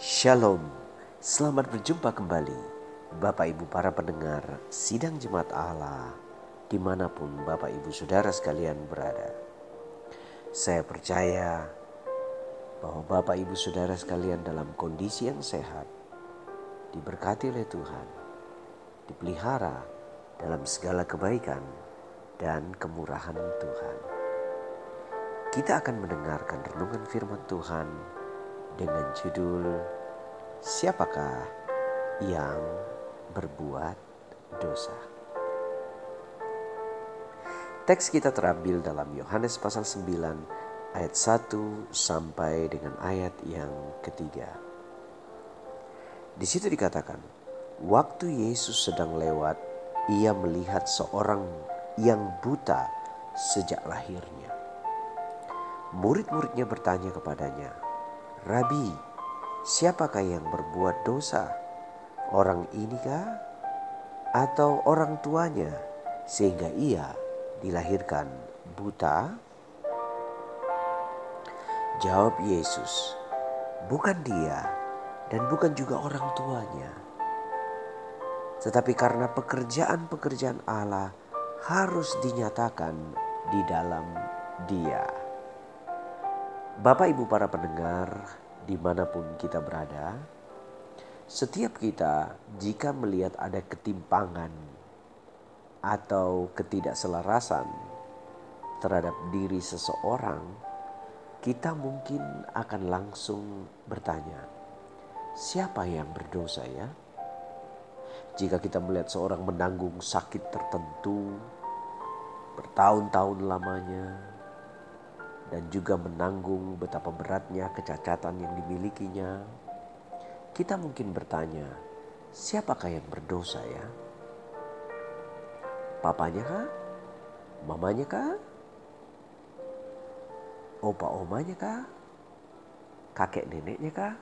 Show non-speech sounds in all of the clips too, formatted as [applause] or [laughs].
Shalom, selamat berjumpa kembali Bapak Ibu para pendengar Sidang Jemaat Allah di mana pun Bapak Ibu Saudara sekalian berada. Saya percaya bahwa Bapak Ibu Saudara sekalian dalam kondisi yang sehat, diberkati oleh Tuhan, dipelihara dalam segala kebaikan dan kemurahan Tuhan. Kita akan mendengarkan renungan firman Tuhan dengan judul Siapakah yang berbuat dosa? Teks kita terambil dalam Yohanes pasal 9 ayat 1 sampai dengan ayat yang ketiga. Di situ dikatakan, waktu Yesus sedang lewat, ia melihat seorang yang buta sejak lahirnya. Murid-muridnya bertanya kepadanya, Rabi, siapakah yang berbuat dosa? Orang ini kah? Atau orang tuanya sehingga ia dilahirkan buta? Jawab Yesus, bukan dia dan bukan juga orang tuanya. Tetapi karena pekerjaan-pekerjaan Allah harus dinyatakan di dalam dia. Bapak Ibu para pendengar di mana pun kita berada, setiap kita jika melihat ada ketimpangan atau ketidakselarasan terhadap diri seseorang, kita mungkin akan langsung bertanya, siapa yang berdosa ya? Jika kita melihat seorang menanggung sakit tertentu bertahun-tahun lamanya, dan juga menanggung betapa beratnya kecacatan yang dimilikinya, kita mungkin bertanya, siapakah yang berdosa ya? Papanya kah? Mamanya kah? Opa omanya kah? Kakek neneknya kah?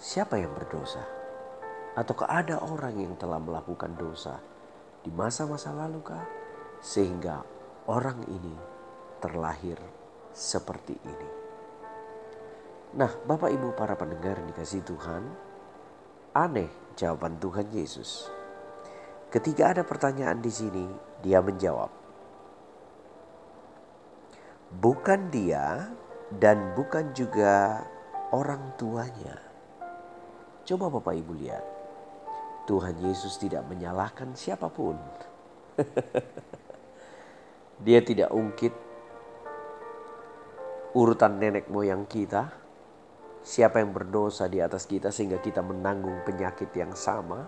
Siapa yang berdosa? Ataukah ada orang yang telah melakukan dosa di masa-masa lalu kah? Sehingga orang ini terlahir seperti ini. Nah, Bapak Ibu para pendengar dikasih Tuhan, aneh jawaban Tuhan Yesus. Ketika ada pertanyaan di sini, dia menjawab, "Bukan dia dan bukan juga orang tuanya." Coba Bapak Ibu lihat, Tuhan Yesus tidak menyalahkan siapa pun. [laughs] dia tidak ungkit urutan nenek moyang kita, siapa yang berdosa di atas kita sehingga kita menanggung penyakit yang sama,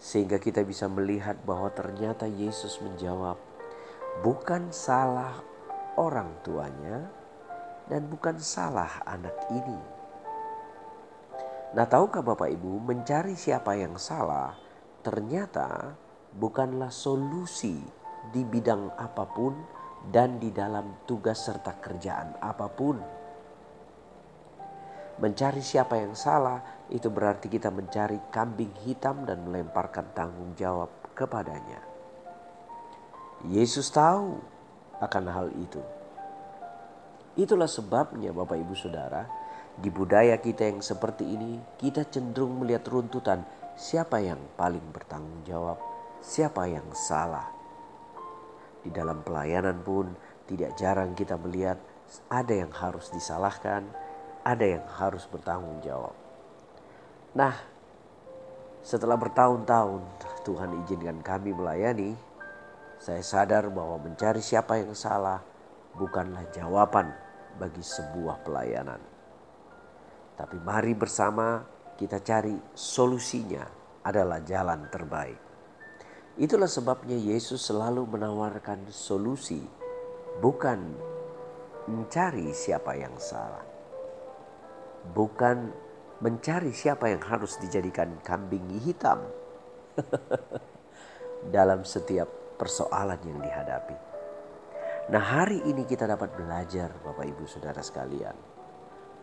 sehingga kita bisa melihat bahwa ternyata Yesus menjawab, bukan salah orang tuanya dan bukan salah anak ini. Nah, tahukah Bapak Ibu, mencari siapa yang salah ternyata bukanlah solusi di bidang apa pun dan di dalam tugas serta kerjaan apa pun. Mencari siapa yang salah itu berarti kita mencari kambing hitam dan melemparkan tanggung jawab kepadanya. Yesus tahu akan hal itu. Itulah sebabnya Bapak Ibu Saudara, di budaya kita yang seperti ini, kita cenderung melihat runtutan siapa yang paling bertanggung jawab, siapa yang salah. Di dalam pelayanan pun tidak jarang kita melihat ada yang harus disalahkan, ada yang harus bertanggung jawab. Nah, setelah bertahun-tahun Tuhan izinkan kami melayani, saya sadar bahwa mencari siapa yang salah bukanlah jawaban bagi sebuah pelayanan. Tapi mari bersama kita cari solusinya adalah jalan terbaik. Itulah sebabnya Yesus selalu menawarkan solusi, bukan mencari siapa yang salah, bukan mencari siapa yang harus dijadikan kambing hitam [laughs] dalam setiap persoalan yang dihadapi. Nah, hari ini kita dapat belajar, Bapak Ibu Saudara sekalian.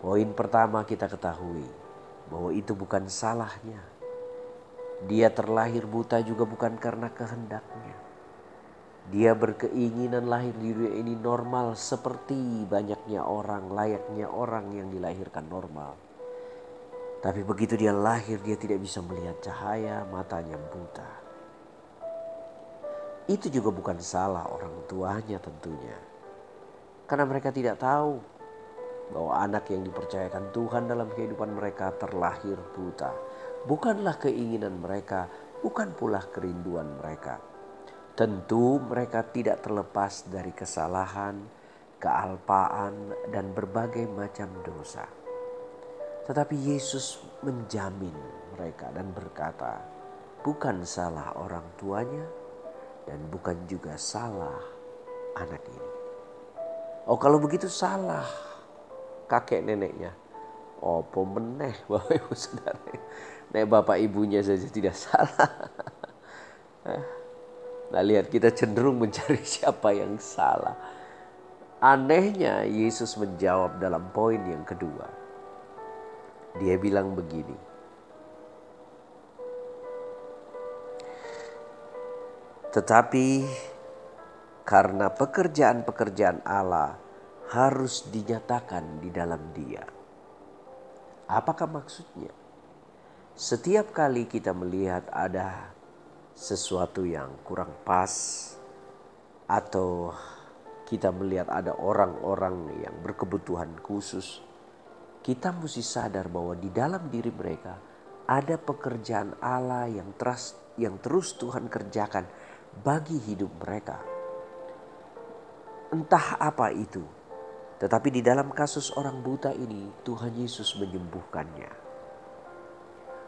Poin pertama kita ketahui bahwa itu bukan salahnya dia terlahir buta juga bukan karena kehendaknya. Dia berkeinginan lahir di dunia ini normal seperti banyaknya orang, layaknya orang yang dilahirkan normal. Tapi begitu dia lahir, dia tidak bisa melihat cahaya, matanya buta. Itu juga bukan salah orang tuanya tentunya. Karena mereka tidak tahu bahwa anak yang dipercayakan Tuhan dalam kehidupan mereka terlahir buta. Bukanlah keinginan mereka, bukan pula kerinduan mereka Tentu mereka tidak terlepas dari kesalahan, kealpaan, dan berbagai macam dosa. Tetapi Yesus menjamin mereka dan berkata, bukan salah orang tuanya dan bukan juga salah anak ini. Oh kalau begitu salah kakek neneknya. Oh pemeneh [laughs] bapak ibu saudara. Nek bapak ibunya saja tidak [laughs] salah. Nah lihat kita cenderung mencari [laughs] siapa yang salah. Anehnya Yesus menjawab dalam poin yang kedua. Dia bilang begini. Tetapi karena pekerjaan-pekerjaan Allah harus dinyatakan di dalam dia. Apakah maksudnya? Setiap kali kita melihat ada sesuatu yang kurang pas atau kita melihat ada orang-orang yang berkebutuhan khusus, kita mesti sadar bahwa di dalam diri mereka ada pekerjaan Allah yang terus yang terus Tuhan kerjakan bagi hidup mereka. Entah apa itu, tetapi di dalam kasus orang buta ini Tuhan Yesus menyembuhkannya.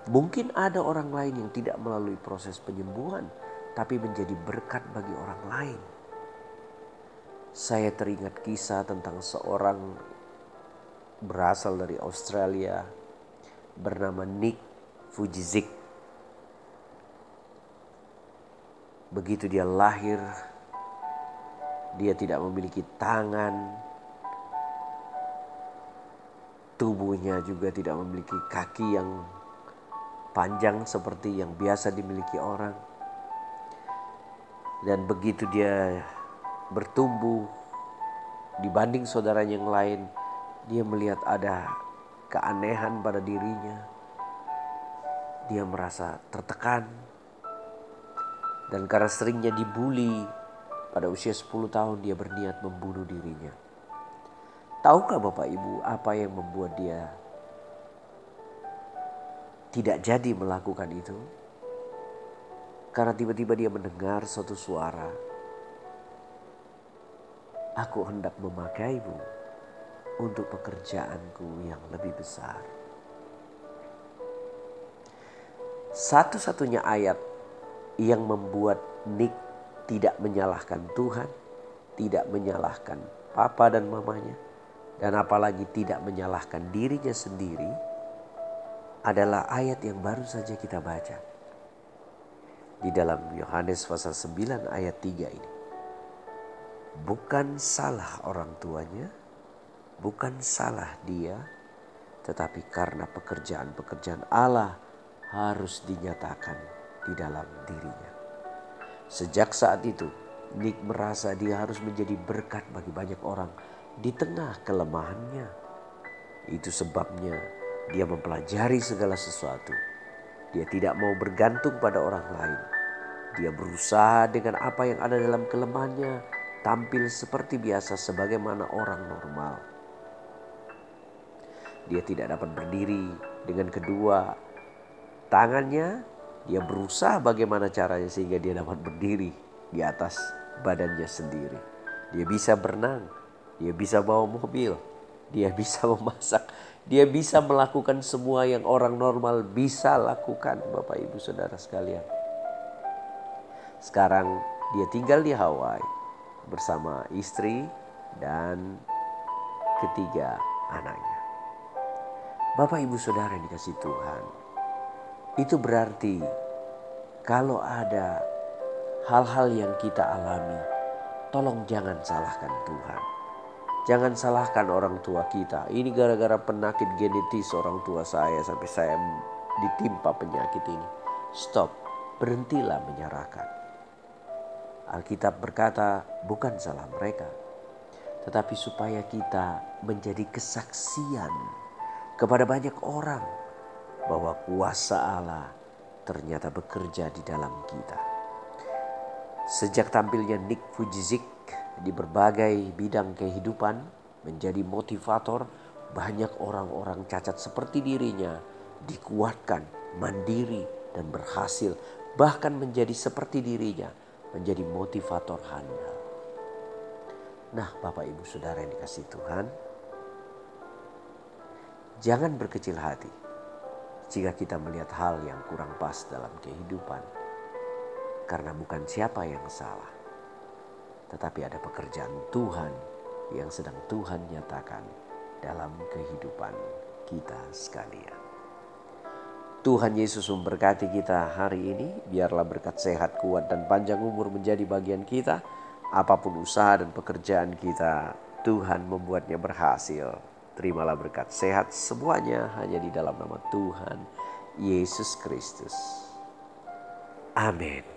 Mungkin ada orang lain yang tidak melalui proses penyembuhan, tapi menjadi berkat bagi orang lain. Saya teringat kisah tentang seorang berasal dari Australia bernama Nick Fujizik. Begitu dia lahir, dia tidak memiliki tangan, tubuhnya juga tidak memiliki kaki yang panjang seperti yang biasa dimiliki orang. Dan begitu dia bertumbuh dibanding saudara yang lain, dia melihat ada keanehan pada dirinya. Dia merasa tertekan. Dan karena seringnya dibully, pada usia 10 tahun dia berniat membunuh dirinya. Tahukah Bapak Ibu apa yang membuat dia tidak jadi melakukan itu karena tiba-tiba dia mendengar suatu suara. Aku hendak memakaimu untuk pekerjaanku yang lebih besar. Satu-satunya ayat yang membuat Nick tidak menyalahkan Tuhan, tidak menyalahkan papa dan mamanya, dan apalagi tidak menyalahkan dirinya sendiri adalah ayat yang baru saja kita baca. Di dalam Yohanes pasal 9 ayat 3 ini. Bukan salah orang tuanya, bukan salah dia, tetapi karena pekerjaan-pekerjaan Allah harus dinyatakan di dalam dirinya. Sejak saat itu, Nick merasa dia harus menjadi berkat bagi banyak orang di tengah kelemahannya. Itu sebabnya dia mempelajari segala sesuatu. Dia tidak mau bergantung pada orang lain. Dia berusaha dengan apa yang ada dalam kelemahannya, tampil seperti biasa sebagaimana orang normal. Dia tidak dapat berdiri dengan kedua tangannya. Dia berusaha bagaimana caranya sehingga dia dapat berdiri di atas badannya sendiri. Dia bisa berenang, dia bisa bawa mobil, dia bisa [laughs] memasak, dia bisa melakukan semua yang orang normal bisa lakukan, Bapak Ibu Saudara sekalian. Sekarang dia tinggal di Hawaii bersama istri dan ketiga anaknya. Bapak Ibu Saudara yang dikasih Tuhan, itu berarti kalau ada hal-hal yang kita alami, tolong jangan salahkan Tuhan Jangan salahkan orang tua kita. Ini gara-gara penyakit genetis orang tua saya sampai saya ditimpa penyakit ini. Stop, berhentilah menyerahkan. Alkitab berkata, bukan salah mereka, tetapi supaya kita menjadi kesaksian kepada banyak orang bahwa kuasa Allah ternyata bekerja di dalam kita. Sejak tampilnya Nick Fujizik di berbagai bidang kehidupan menjadi motivator, banyak orang-orang cacat seperti dirinya dikuatkan, mandiri, dan berhasil, bahkan menjadi seperti dirinya, menjadi motivator handal. Nah, Bapak Ibu Saudara yang dikasih Tuhan, jangan berkecil hati jika kita melihat hal yang kurang pas dalam kehidupan. Karena bukan siapa yang salah, tetapi ada pekerjaan Tuhan yang sedang Tuhan nyatakan dalam kehidupan kita sekalian. Tuhan Yesus memberkati kita hari ini. Biarlah berkat sehat, kuat, dan panjang umur menjadi bagian kita Apa pun usaha dan pekerjaan kita, Tuhan membuatnya berhasil. Terimalah berkat sehat semuanya hanya di dalam nama Tuhan Yesus Kristus. Amin.